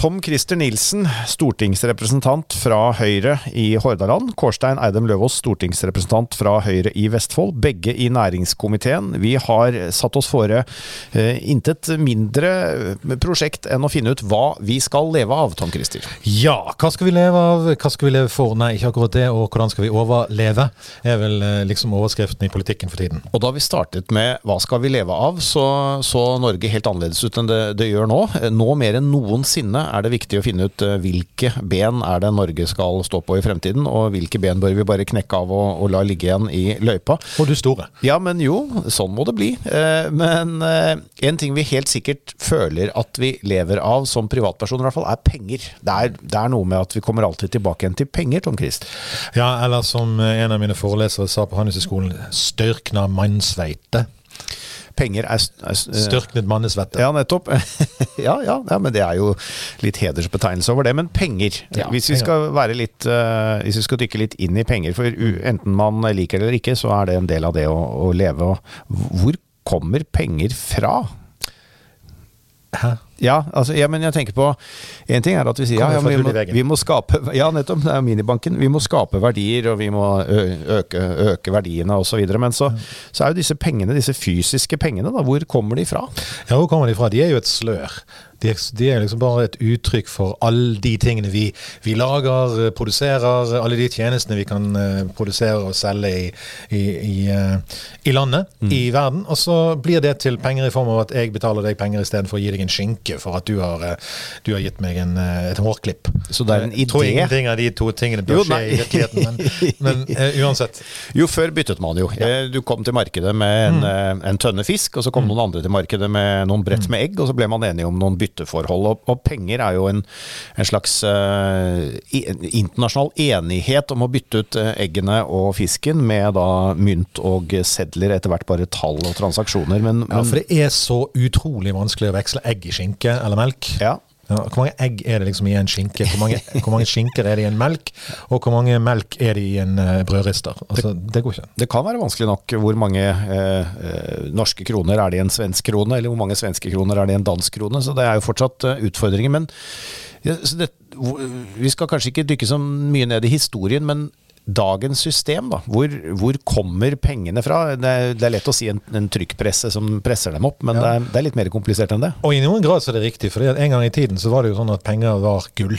Tom Christer Nilsen, stortingsrepresentant fra Høyre i Hordaland. Kårstein Eidem Løvaas, stortingsrepresentant fra Høyre i Vestfold. Begge i næringskomiteen. Vi har satt oss fore eh, intet mindre prosjekt enn å finne ut hva vi skal leve av, Tom Christer. Ja, hva skal vi leve av? Hva skal vi leve for? Nei, ikke akkurat det. Og hvordan skal vi overleve? er vel eh, liksom overskriften i politikken for tiden. Og da vi startet med hva skal vi leve av, så så Norge helt annerledes ut enn det, det gjør nå. Nå mer enn noensinne er det viktig å finne ut eh, hvilke ben er det Norge skal stå på i fremtiden, og hvilke ben bør vi bare knekke av og, og la ligge igjen i løypa. Og du store. Ja, men jo, sånn må det bli. Eh, men eh, en ting vi helt sikkert føler at vi lever av som privatpersoner, i hvert fall, er penger. Det er, det er noe med at vi kommer alltid tilbake igjen til penger, Tom Christ. Ja, eller som en av mine forelesere sa på Handelshøyskolen, størkna mannsveite penger er, er Styrknet mannesvette. Ja, nettopp. ja, ja, ja, men det er jo litt hedersbetegnelse over det. Men penger. Ja, hvis vi skal være litt uh, Hvis vi skal dykke litt inn i penger, for enten man liker det eller ikke, så er det en del av det å, å leve. Hvor kommer penger fra? Hæ? Ja, altså, ja, men jeg tenker på En ting er at vi sier ja, ja vi, må, vi, må, skape Ja, nettopp. Det er minibanken. Vi må skape verdier, og vi må øke, øke verdiene osv. Men så, så, er jo disse pengene, disse fysiske pengene, da, hvor kommer de fra? Ja, hvor kommer de fra? De er jo et slør. De, de er liksom bare et uttrykk for alle de tingene vi, vi, lager, eh, produserer, alle de tjenestene vi kan uh, produsere og selge i, i, i, uh, i landet, mm. i verden. Og så blir det til penger i form av at jeg betaler deg penger istedenfor å gi deg en skinke for at du har, uh, du har gitt meg en, et hårklipp. Så det er en idé? Jeg tror ingenting av de to tingene bør skje i virkeligheten, men, men uansett. Jo, før byttet man jo. Ja. Du kom til markedet med en, mm. en tønne fisk, og så kom mm. noen andre til markedet med noen brett mm. med egg, og så ble man enige om noen bytter bytteforhold. Og, og penger er jo en, en slags uh, internasjonal enighet om å bytte ut eh, eggene og fisken med da mynt og sedler, etter hvert bare tall og transaksjoner. Men, men ja, for det er så utrolig vanskelig å veksle egg i skinke eller melk. Ja, ja, hvor mange egg er det liksom i en skinke? Hvor mange, hvor mange, skinker er det i en melk? Og hvor mange melk er det i en uh, brødrister? Altså, det, det, går ikke. Det kan være vanskelig nok. Hvor mange uh, norske kroner er det i en svensk krone? Eller hvor mange svenske kroner er det i en dansk krone? Så det er jo fortsatt uh, utfordringer. Men ja, det, vi skal kanskje ikke dykke så mye ned i historien, men dagens system, da, hvor, hvor, kommer pengene fra? Det er, det er lett å si en, en, trykkpresse som presser dem opp, men ja. det, er, det, er, litt mer komplisert enn det. Og i noen grad så er det riktig, for en gang i tiden så var det jo sånn at penger var gull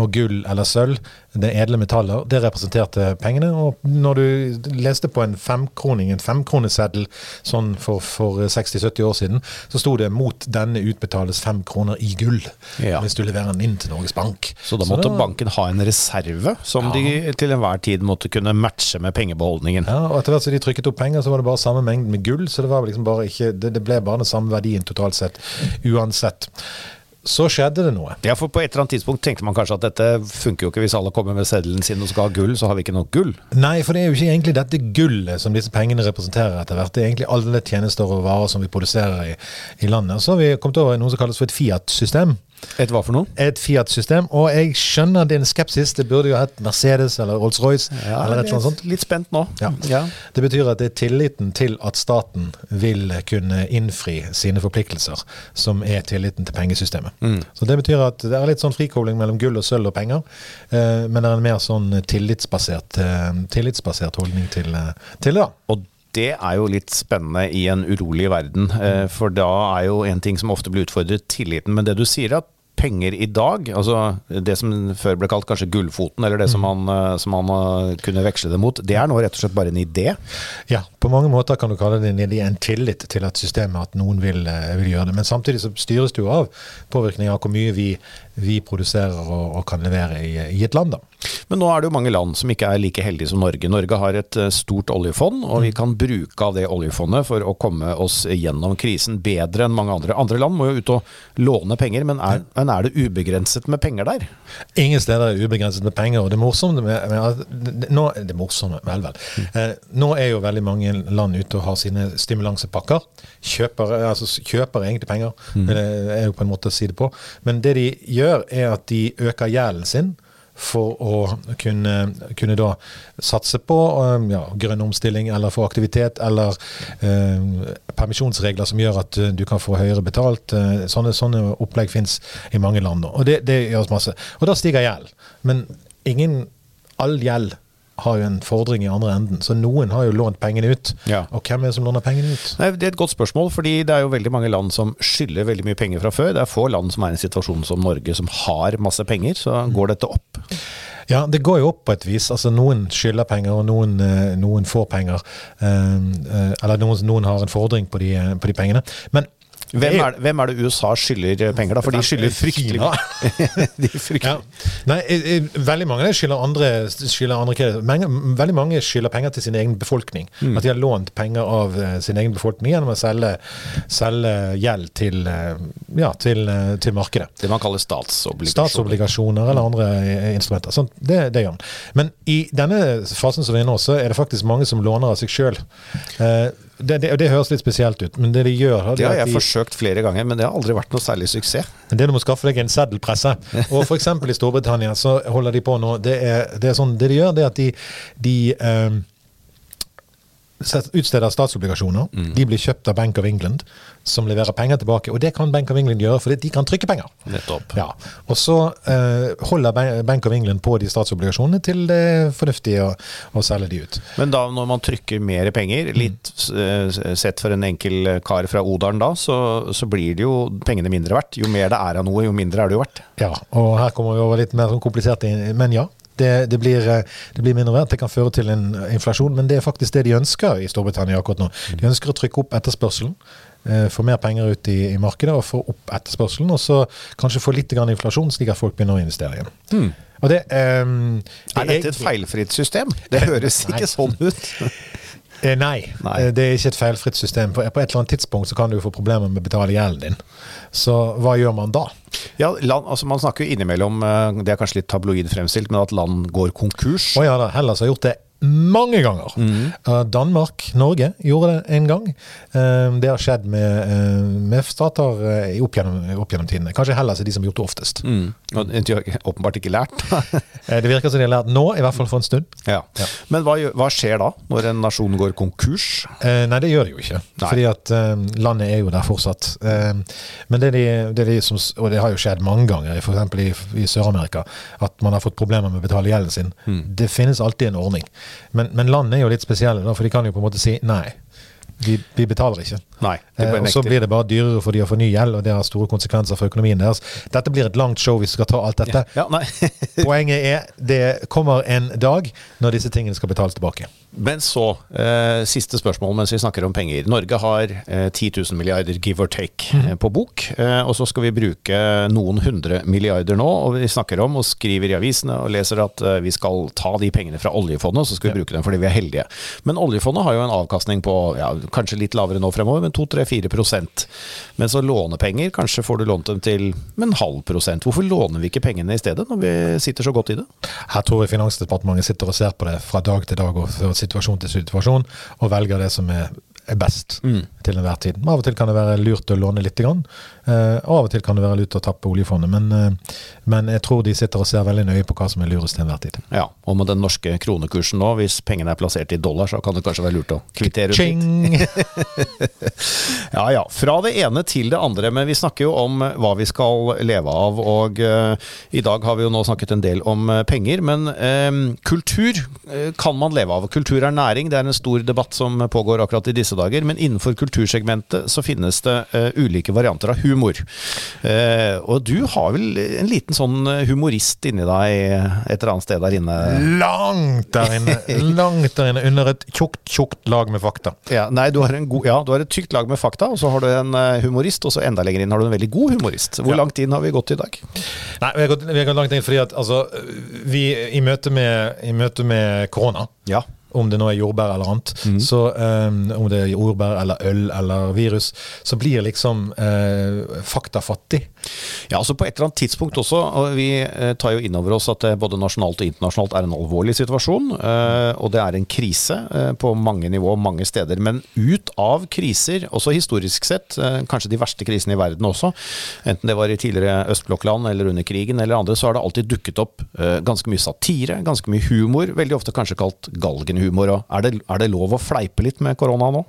og gull eller sølv, det edle metaller, det representerte pengene. Og når du leste på en femkroning, en femkroneseddel sånn for, for 60-70 år siden, så sto det 'mot denne utbetales fem kroner i gull', ja. hvis du leverer den inn til Norges Bank. Så da måtte så da, banken ha en reserve som ja. de til enhver tid måtte kunne matche med pengebeholdningen? Ja, og etter hvert som de trykket opp penger, så var det bare samme mengden med gull, så det, var liksom bare ikke, det, det ble bare den samme verdien totalt sett, uansett så skjedde det noe. Ja, for på et eller annet tidspunkt tenkte man kanskje at dette funker jo ikke hvis alle kommer med seddelen sin og skal ha gull, så har vi ikke nok gull. Nei, for det er jo ikke egentlig dette gullet som disse pengene representerer etter hvert. Det er egentlig alle tjenester og varer som vi produserer i, i landet. Så har vi kommet over i noe som kalles for et Fiat-system. Et hva for noe? Et Fiat-system. Og jeg skjønner din skepsis. Det burde jo hett Mercedes eller Rolls-Royce. Ja, eller et sånt. Litt spent nå. Ja. ja. Det betyr at det er tilliten til at staten vil kunne innfri sine forpliktelser, som er tilliten til pengesystemet. Mm. Så det betyr at det er litt sånn frikobling mellom gull og sølv og penger, eh, men det er en mer sånn tillitsbasert, eh, tillitsbasert holdning til, eh, til det. Og det er jo litt spennende i en urolig verden. Eh, for da er jo en ting som ofte blir utfordret, tilliten. Men det du sier, at penger i dag, altså det som før ble kalt kanskje gullfoten, eller det som han, man, eh, som man eh, kunne veksle det mot, det er nå rett og slett bare en idé? Ja, på mange måter kan du kalle det en idé, en tillit til at systemet, at noen vil, vil gjøre det. Men samtidig så styres det jo av påvirkning av hvor mye vi vi produserer og, og kan levere i, i, et land. da. Men nå er det jo mange land som ikke er like heldige som Norge. Norge har et eh, stort oljefond, og vi mm. kan bruke av det oljefondet for å komme oss gjennom krisen bedre enn mange andre. Andre land må jo ut og låne penger, men er, men er det ubegrenset med penger der? Ingen steder er ubegrenset med penger. og Det morsomme med, med, nå, det morsomme, vel, vel. Mm. Eh, nå er jo veldig mange land ute og har sine stimulansepakker. Kjøper, altså, kjøper egentlig penger, mm. er jo på en måte å si det på. Men det de gjør, er at de øker gjelden sin for å kunne, kunne da satse på um, ja, grønn omstilling eller få aktivitet eller eh, permisjonsregler som gjør at du kan få høyere betalt. Uh, sånne, sånne opplegg fins i mange land nå. Og det, det gjøres masse. Og da stiger gjeld. Men ingen all gjeld har jo en fordring i andre enden. Så noen har jo lånt pengene ut. Ja. Og hvem er det som låner pengene ut? Nei, det er et godt spørsmål, fordi det er jo veldig mange land som skylder veldig mye penger fra før. Det er få land som er i en situasjon som Norge, som har masse penger. Så går dette opp? Ja, det går jo opp på et vis. Altså Noen skylder penger, og noen, eh, noen får penger. Eh, eh, eller noen, noen, har en fordring på de, på de pengene. Men hvem er, hvem er, det USA skylder penger, da? For de skylder fryktelig de. Ja. Nei, veldig mange skylder andre, skylder andre Veldig mange skylder penger til sin egen befolkning. Mm. At de har lånt penger av uh, sin egen befolkning gjennom å selge, selge gjeld til, uh, ja, til, til, markedet. Det man kaller statsobligasjoner. Statsobligasjoner eller andre instrumenter. Sånn, det, det, gjør man. Men i denne fasen som vi er nå, så er det faktisk mange som låner av seg sjøl det, det, det, høres litt spesielt ut, men det de gjør Det har jeg de, forsøkt flere ganger, men det har aldri vært noe særlig suksess. Det du må skaffe deg en seddelpresse. Og f.eks. i Storbritannia så holder de på nå Det, er, det, er sånn, det de gjør, det er at de, de um, utsteder statsobligasjoner. Mm. De blir kjøpt av Bank of England, som leverer penger tilbake. Og det kan Bank of England gjøre, fordi de kan trykke penger. Nettopp. Ja. Og så uh, holder Bank of England på de statsobligasjonene til det er fornuftig å, å, selge de ut. Men da når man trykker mer penger, litt uh, sett for en enkel kar fra Odalen da, så, så, blir det jo pengene mindre verdt. Jo mer det er av noe, jo mindre er det jo verdt. Ja, og her kommer vi over litt mer sånn komplisert, men ja. Det, det, blir, eh, det, blir, mindre verdt. Det kan føre til en inflasjon, men det er faktisk det de ønsker i Storbritannia akkurat nå. De ønsker å trykke opp etterspørselen. Eh, få mer penger ut i, i, markedet og få opp etterspørselen. Og så kanskje få litt inflasjon, slik at folk begynner å investere igjen. Mm. Det, um, det er dette et feilfritt system? Det høres ikke sånn ut. Eh, nei, nei, eh, det er ikke et feilfritt system. På, på, et eller annet tidspunkt så kan du få problemer med å betale gjelden din. Så hva gjør man da? Ja, land, altså Man snakker jo innimellom, eh, det er kanskje litt tabloid fremstilt, men at land går konkurs. Å ja da, Hellas har gjort det mange ganger. Mm. Danmark, Norge gjorde det en gang. Uh, det har skjedd med, uh, med stater uh, opp, gjennom, opp, gjennom, tidene. Kanskje Hellas er de som har gjort det oftest. Mm. Og de har åpenbart ikke lært. det virker som de har lært nå, i hvert fall for en stund. Ja. Ja. Men hva, hva, skjer da, når en nasjon går konkurs? nei, det gjør det jo ikke. Nei. Fordi at landet er jo der fortsatt. men det, de, det de som, og det har jo skjedd mange ganger, f.eks. i, i Sør-Amerika, at man har fått problemer med å betale gjelden sin. Mm. Det finnes alltid en ordning. Men, men land er jo litt spesielle, for de kan jo på en måte si nei. Vi, vi, betaler ikke. Nei, eh, og Så blir det bare dyrere for de å få ny gjeld, og det har store konsekvenser for økonomien deres. Dette blir et langt show hvis vi skal ta alt dette. Ja, ja, Poenget er det kommer en dag når disse tingene skal betales tilbake. Men så, eh, siste spørsmål mens vi snakker om penger. Norge har eh, 10 000 milliarder, give or take, mm. eh, på bok. Eh, og så skal vi bruke noen hundre milliarder nå, og vi snakker om og skriver i avisene og leser at eh, vi skal ta de pengene fra oljefondet, og så skal vi ja. bruke dem fordi vi er heldige. Men oljefondet har jo en avkastning på ja, kanskje litt lavere nå fremover, men 2-3-4% Men så lånepenger, kanskje får du lånt dem til en halv prosent. Hvorfor låner vi ikke pengene i stedet, når vi sitter så godt i det? Her tror jeg Finansdepartementet sitter og ser på det fra dag til dag. og situasjon til situasjon, og velger det som er, er best mm. til enhver tid. Av og til kan det være lurt å låne litt, grann, uh, og av og til kan det være lurt å tappe oljefondet. Men, uh, men, jeg tror de sitter og ser veldig nøye på hva som er lurest til enhver tid. Ja, Og med den norske kronekursen nå, hvis pengene er plassert i dollar, så kan det kanskje være lurt å kvittere ut litt. ja ja. Fra det ene til det andre. Men vi snakker jo om hva vi skal leve av. Og uh, i dag har vi jo nå snakket en del om penger. Men kultur kan man leve av. Kultur er næring. Det er en stor debatt som pågår akkurat i disse dager. Men innenfor kultursegmentet så finnes det uh, ulike varianter av humor. Uh, og du har vel en liten sånn humorist inni deg et eller annet sted der inne? Langt der inne! Langt der inne, under et tjukt, tjukt lag med fakta. Ja, nei, du har, god, ja, du har et tykt lag med fakta, og så har du en humorist, og så enda lenger inn har du en veldig god humorist. Hvor ja. langt inn har vi gått i dag? Nei, Vi har gått, vi har gått langt inn fordi at altså, vi i møte med, i møte med korona ja om det nå er jordbær eller annet, mm. så um, om det er jordbær eller øl eller virus, så blir liksom uh, fakta fattig. Ja, altså På et eller annet tidspunkt også. og Vi eh, tar jo inn over oss at det både nasjonalt og internasjonalt er en alvorlig situasjon. eh, Og det er en krise eh, på mange nivå, mange steder. Men ut av kriser, også historisk sett, eh, kanskje de verste krisene i verden også, enten det var i tidligere østblokkland eller under krigen eller andre, så har det alltid dukket opp eh, ganske mye satire, ganske mye humor. Veldig ofte kanskje kalt galgenhumor. Er det, er det lov å fleipe litt med korona nå?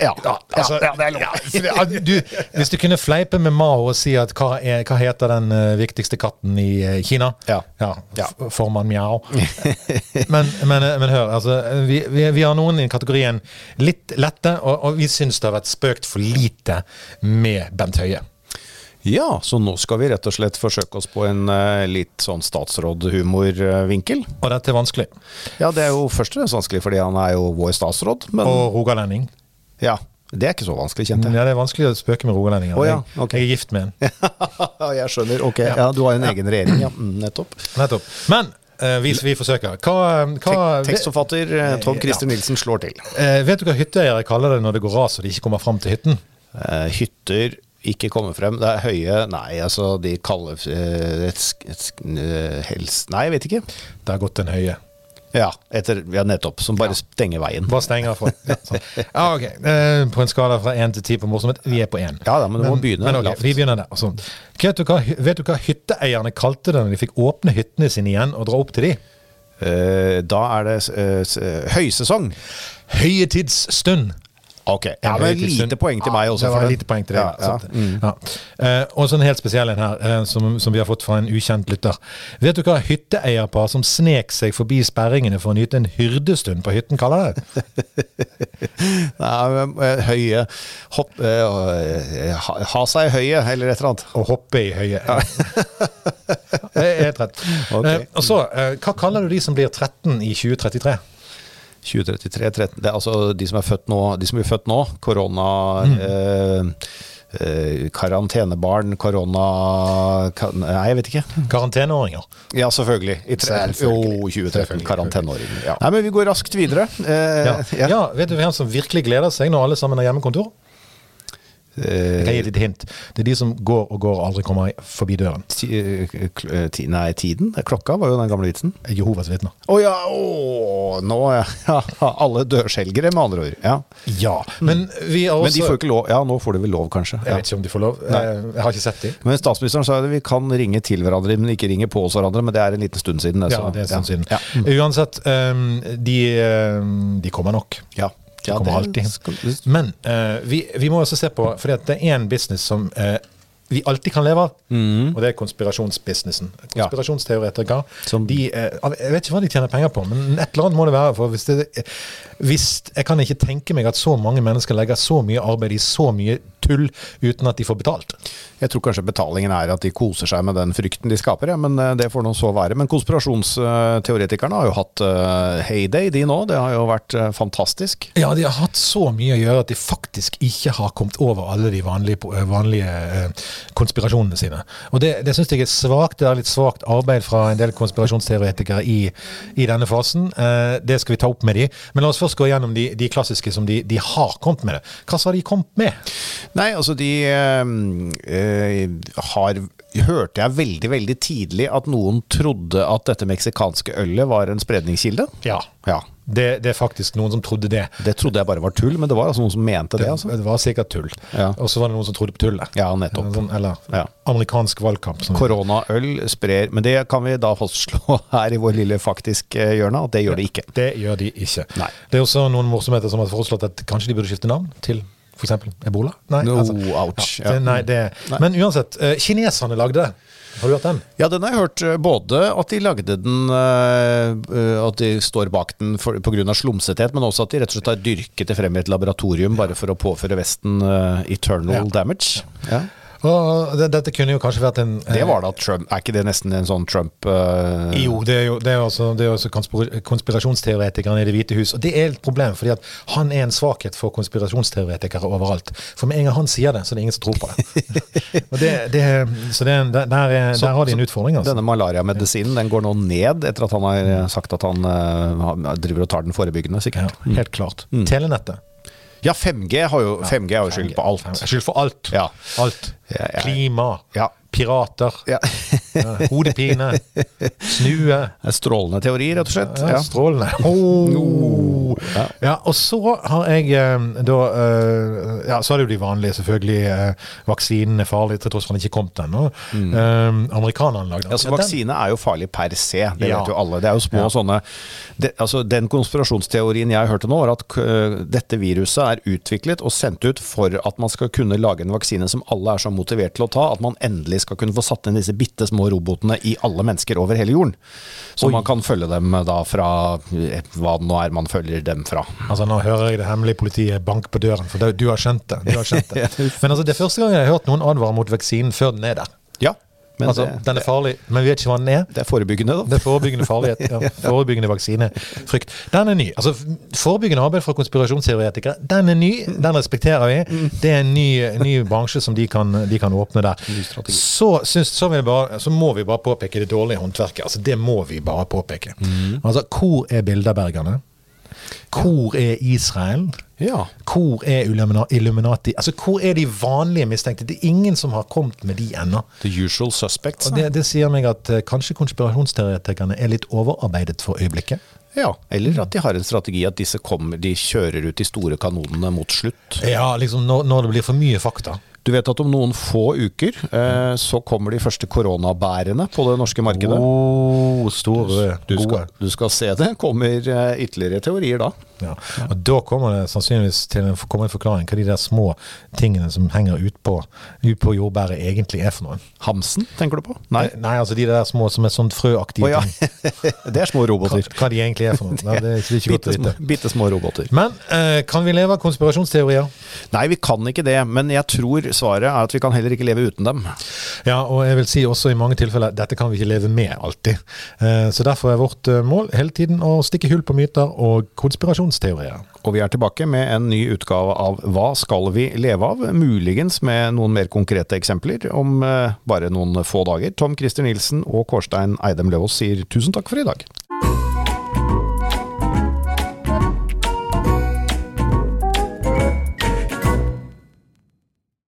Ja, altså, ja, det er lov. Ja, du, hvis du kunne fleipe med Mao og si at hva, er, hva heter den uh, viktigste katten i uh, Kina? Ja. ja Formann Mjau. men, men, men, hør, altså, vi, vi, vi, har noen i kategorien litt lette, og, og vi syns det har vært spøkt for lite med Bent Høie. Ja, så nå skal vi rett og slett forsøke oss på en uh, litt sånn statsrådhumorvinkel. Og dette er vanskelig. Ja, det er jo først og fremst vanskelig fordi han er jo vår statsråd. Men... Og rogalending. Ja. Det er ikke så vanskelig, kjente jeg. Ja, det er vanskelig å spøke med rogalendinger. Oh, ja. okay. Jeg er gift med en. jeg skjønner. Ok, ja. du har en egen regjering, ja. Mm, nettopp. Nettopp. Men uh, vi, vi, forsøker. Hva, hva Tekstforfatter uh, Tom Christer Nilsen slår til. Uh, vet du hva hytteeiere kaller det når det går ras og de ikke kommer fram til hytten? hytter ikke komme frem. Det er høye Nei, altså, de kaller et, et, et, helst Nei, jeg vet ikke. Det har gått en høye. Ja, etter, ja, nettopp. Som bare ja. stenger veien. Bare stenger for. Ja, sånn. ja, ok. Eh, på en skala fra én til ti på morsomhet, vi er på én. Ja da, men du må begynne men, okay, Vi begynner der. Altså. Vet, du hva, vet du hva hytteeierne kalte det når de fikk åpne hyttene sine igjen og dra opp til de? Eh, da er det eh, høysesong. Høyetidsstund. Ok, ja, men Lite poeng til meg også. Det var lite poeng til deg. Ja, ja. Mm. Ja. Uh, og så en helt spesiell en her, uh, som, som, vi har fått fra en ukjent lytter. Vet du hva hytteeierpar som snek seg forbi sperringene for å nyte en hyrdestund på hytten, kaller det? Nei, men, høye Hopp, ha, ha, seg i høye, eller et eller annet. Å hoppe i høye. Ja. det er helt rett. Okay. og så, hva kaller du de som blir 13 i 2033? 2033 13, det er altså de som er født nå, de som blir født nå, korona mm. eh, eh, Karantenebarn, korona Nei, jeg vet ikke. Karanteneåringer? Ja, selvfølgelig. I tre, jo, 2013. Karanteneåringer. Ja. Nei, men vi går raskt videre. Eh, ja. Ja. ja. Vet du hvem som virkelig gleder seg når alle sammen har hjemmekontor? Jeg kan gi et lite hint. Det er de som går og går og aldri kommer forbi døren. Eh, ti, nei, tiden? Klokka var jo den gamle vitsen. Jehovas vitner. Å oh, ja! Oh, nå ja. Alle dørselgere, med andre ord. Ja. ja men vi også Men de får ikke lov. Ja, nå får de vel lov, kanskje. Jeg vet ikke om de får lov. Nei. jeg, har ikke sett de. Men statsministeren sa at vi kan ringe til hverandre, men ikke ringe på oss hverandre. Men det er en liten stund siden. Det, ja, det er en stund siden. Ja. Uansett, um, de, um, de kommer nok. Ja. Ja, kommer alltid. Men uh, vi, vi, må også se på, for det er en business som uh, vi alltid kan leve av, mm. og det er konspirasjonsbusinessen. Konspirasjonsteoretikere. De, uh, jeg vet ikke hva de tjener penger på, men et eller annet må det være. for hvis det, hvis, Jeg kan ikke tenke meg at så mange mennesker legger så mye arbeid i så mye tull uten at de får betalt. Jeg tror kanskje betalingen er at de koser seg med den frykten de skaper, ja, men det får nå så være. Men konspirasjonsteoretikerne har jo hatt heyday, de nå. Det har jo vært fantastisk. Ja, de har hatt så mye å gjøre at de faktisk ikke har kommet over alle de vanlige, vanlige konspirasjonene sine. Og Det, det syns jeg er svakt. Det er litt svakt arbeid fra en del konspirasjonsteoretikere i, i denne fasen. Det skal vi ta opp med de. Men la oss først gå gjennom de, de klassiske som de, de, har kommet med. Hva har de kommet med? Nei, altså de øh, har Hørte jeg veldig veldig tidlig at noen trodde at dette meksikanske ølet var en spredningskilde? Ja. ja. Det, det, er faktisk noen som trodde det. Det trodde jeg bare var tull, men det var altså noen som mente det. Det, altså. det var sikkert tull. Ja. Og så var det noen som trodde på tullet. Ja, nettopp. Sånn, eller ja. amerikansk valgkamp. Koronaøl sprer Men det kan vi da fastslå her i vår lille faktisk eh, hjørne, at det gjør de ikke. Det gjør de ikke. Nei. Det er også noen morsomheter som har foreslått at kanskje de burde skifte navn til f.eks. ebola? Nei, no, altså, ouch. Ja, det, nei, det, nei. Men uansett, uh, kineserne lagde det. Har du hørt den? Ja, den har jeg hørt. Eh, både at de lagde den uh, At de står bak den pga. slumsethet, men også at de rett og slett har dyrket det frem i et laboratorium bare for å påføre Vesten eternal ja. damage. Ja. Og dette kunne jo kanskje vært en Det var da Trump. Er ikke det nesten en sånn Trump uh... Jo, det er jo det er også, det er også konspirasjonsteoretikerne i Det hvite hus. Og det er et problem, fordi at han er en svakhet for konspirasjonsteoretikere overalt. For med en gang han sier det, så er det ingen som tror på det. det, det så det, der, der, der, har de en utfordring. Altså. Denne malariamedisinen den går nå ned etter at han har sagt at han uh, driver og tar den forebyggende, sikkert. Ja, helt klart. Mm. Telenettet. Ja, 5G har jo, 5G har jo skyld på alt. Skyld for alt. Ja. alt. klima, Ja. Pirater, Ja. hodepine, snue. Strålende teori, rett og slett. Ja, strålende. Oh. Ja. Ja, og så har jeg eh, da eh, Ja, så er det jo de vanlige, selvfølgelig. eh, Vaksinen er farlig, til tross for den ikke kom ennå. Eh, Amerikanerne lagde den. Altså, vaksine er jo farlig per se, det Ja. vet jo alle. Det er jo små sånne det, altså, Den konspirasjonsteorien jeg hørte nå, var at dette viruset er utviklet og sendt ut for at man skal kunne lage en vaksine som alle er så motivert til å ta, at man endelig skal kunne få satt inn disse bitte små robotene i alle mennesker over hele jorden. Så Oi. man kan følge dem da fra eh, hva det nå er man følger dem fra. Altså Nå hører jeg det hemmelige politiet banke på døren, for du har skjønt det. Du har skjønt det. Men altså, det er første gang jeg har hørt noen advare mot vaksinen før den er der. Ja, altså, det, Den er farlig, men vi vet ikke hva den er. det er forebyggende, da. Det er forebyggende farlighet. Ja, forebyggende vaksinefrykt. Den er ny. Altså, Forebyggende arbeid fra konspirasjonsteoretikere, den er ny. Den respekterer vi. Det er en ny, ny bransje som de kan, de kan åpne der. Så, syns, så, bare, så må vi bare påpeke det dårlige håndverket. Altså, det må vi bare påpeke. Altså, Hvor er Bilderbergerne? Hvor er Israel? Ja. Hvor er Illuminati? Altså, Hvor er de vanlige mistenkte? Det er ingen som har kommet med de ennå. The usual suspects. Og det, det sier meg at uh, kanskje konspirasjonsteoretikerne er litt overarbeidet for øyeblikket. Ja, eller at de har en strategi at disse kommer, de kjører ut de store kanonene mot slutt. Ja, liksom når, når det blir for mye fakta. Du vet at om noen få uker eh, så kommer de første koronabærene på det norske markedet. Oh, store, Du skal, gode. du skal se det. Kommer eh, ytterligere teorier da. Ja. Og da kommer det sannsynligvis til en, kommer en forklaring hva de der små tingene som henger ut på, ut på jordbæret egentlig er for noe. Hamsen, tenker du på? Nei. Nei, altså de der små som er sånn frøaktige oh, ja. ting. det er små roboter. hva de egentlig er for noe. Nei, det er ikke, godt å vite. bitte små roboter. Men eh, kan vi leve av konspirasjonsteorier? Nei, vi kan ikke det. Men jeg tror svaret er at vi kan heller ikke leve uten dem. Ja, og jeg vil si også i mange tilfeller dette kan vi ikke leve med alltid. Eh, Så derfor er vårt eh, mål hele tiden å stikke hull på myter og konspirasjonsteorier. Og vi er tilbake med en ny utgave av Hva skal vi leve av? Muligens med noen mer konkrete eksempler om eh, bare noen få dager. Tom Christer Nilsen og Kårstein Eidem Løvaas sier tusen takk for i dag.